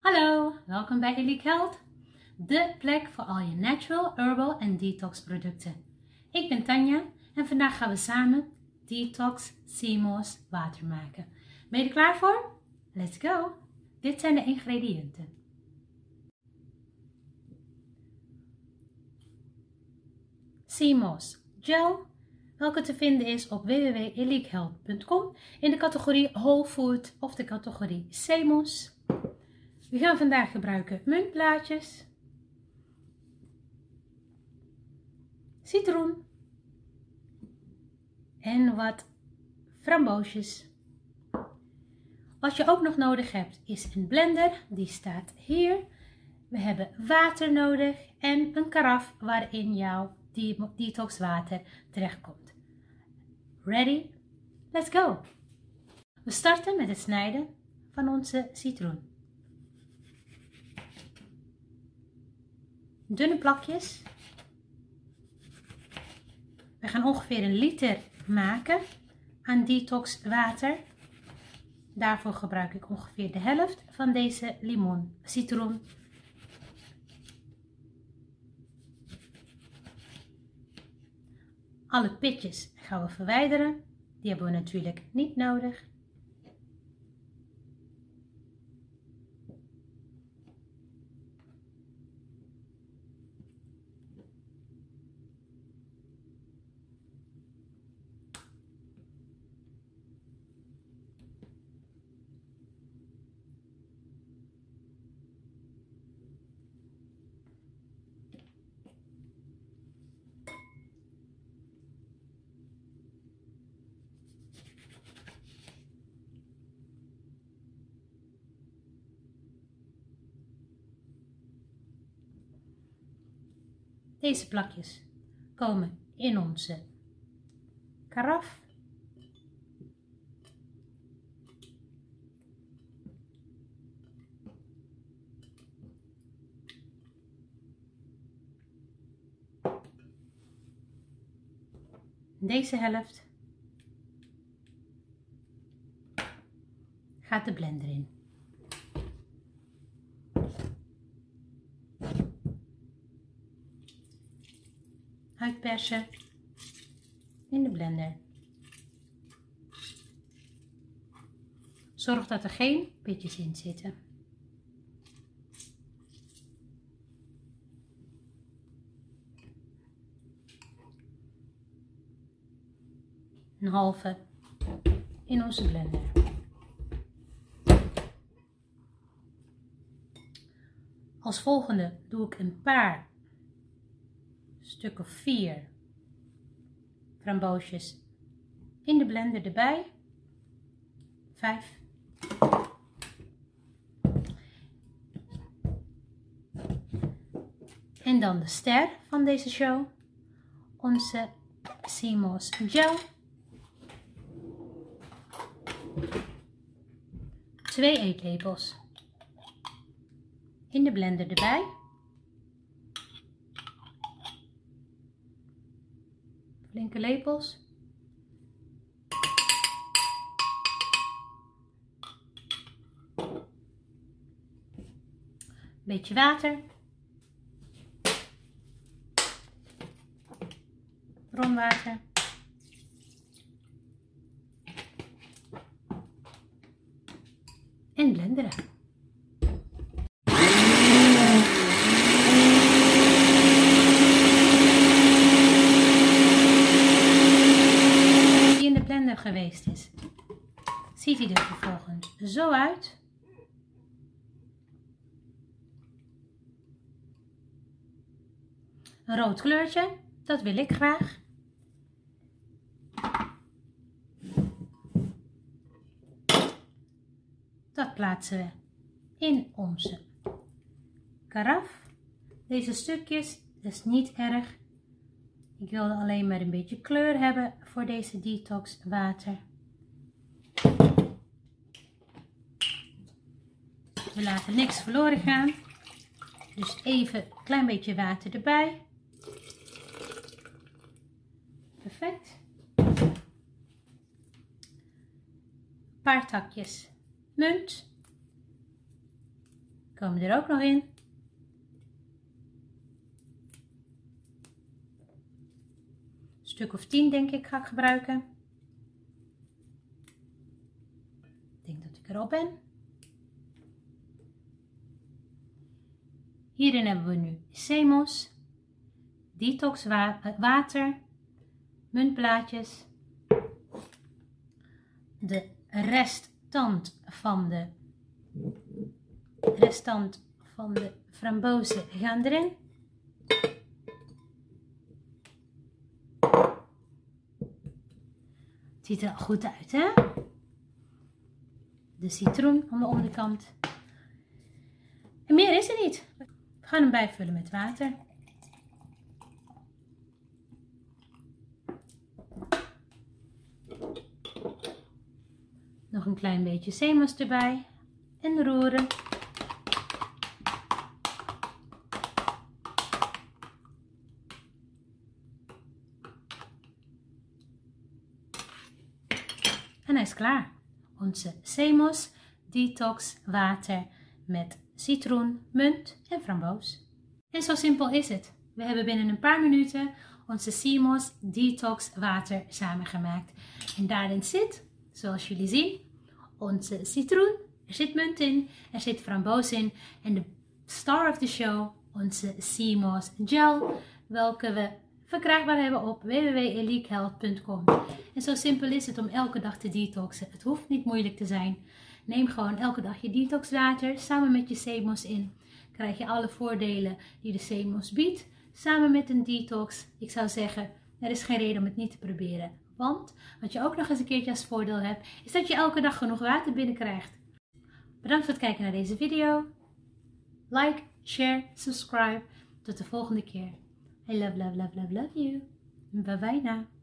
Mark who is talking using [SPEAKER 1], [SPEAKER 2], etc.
[SPEAKER 1] Hallo, welkom bij Elite Health, de plek voor al je natural, herbal en detox producten. Ik ben Tanja en vandaag gaan we samen detox CMOS water maken. Ben je er klaar voor? Let's go! Dit zijn de ingrediënten. CMOS gel, welke te vinden is op www.elitehealth.com in de categorie Whole Food of de categorie CMOS. We gaan vandaag gebruiken muntblaadjes, citroen en wat framboosjes. Wat je ook nog nodig hebt is een blender, die staat hier. We hebben water nodig en een karaf waarin jouw detox water terechtkomt. Ready? Let's go! We starten met het snijden van onze citroen. Dunne plakjes. We gaan ongeveer een liter maken aan detox water. Daarvoor gebruik ik ongeveer de helft van deze limon, citroen. Alle pitjes gaan we verwijderen. Die hebben we natuurlijk niet nodig. Deze plakjes komen in onze karaf. Deze helft gaat de blender in. In de blender. Zorg dat er geen pitjes in zitten. Een halve in onze blender. Als volgende doe ik een paar stuk of vier framboosjes in de blender erbij. Vijf. En dan de ster van deze show, onze Simos Gel. Twee eetlepels in de blender erbij. Flinke lepels. Beetje water. Bronwater. En blenderen. geweest is. Ziet hij er vervolgens zo uit. Een rood kleurtje, dat wil ik graag. Dat plaatsen we in onze karaf. Deze stukjes, dat is niet erg. Ik wilde alleen maar een beetje kleur hebben voor deze detox water. We laten niks verloren gaan. Dus even een klein beetje water erbij. Perfect. Een paar takjes munt. komen er ook nog in. Een stuk of 10 denk ik ga ik gebruiken. Ik denk dat ik er ben. Hierin hebben we nu Semos, detox water, muntblaadjes, de restant van de restant van de frambozen gaan erin. Het ziet er goed uit, hè? De citroen aan de onderkant. En meer is er niet. We gaan hem bijvullen met water. Nog een klein beetje zeemas erbij en roeren. En hij is klaar. Onze Semos Detox water met citroen, munt en framboos. En zo simpel is het. We hebben binnen een paar minuten onze Semos Detox water samengemaakt. En daarin zit, zoals jullie zien, onze citroen, er zit munt in, er zit framboos in en de star of the show, onze Semos gel, welke we verkrijgbaar hebben op www.eliekhealth.com. En zo simpel is het om elke dag te detoxen. Het hoeft niet moeilijk te zijn. Neem gewoon elke dag je detoxwater samen met je Semos in. Krijg je alle voordelen die de Semos biedt, samen met een detox. Ik zou zeggen, er is geen reden om het niet te proberen. Want wat je ook nog eens een keertje als voordeel hebt, is dat je elke dag genoeg water binnenkrijgt. Bedankt voor het kijken naar deze video. Like, share, subscribe. Tot de volgende keer. I love, love, love, love, love you. Bye bye now.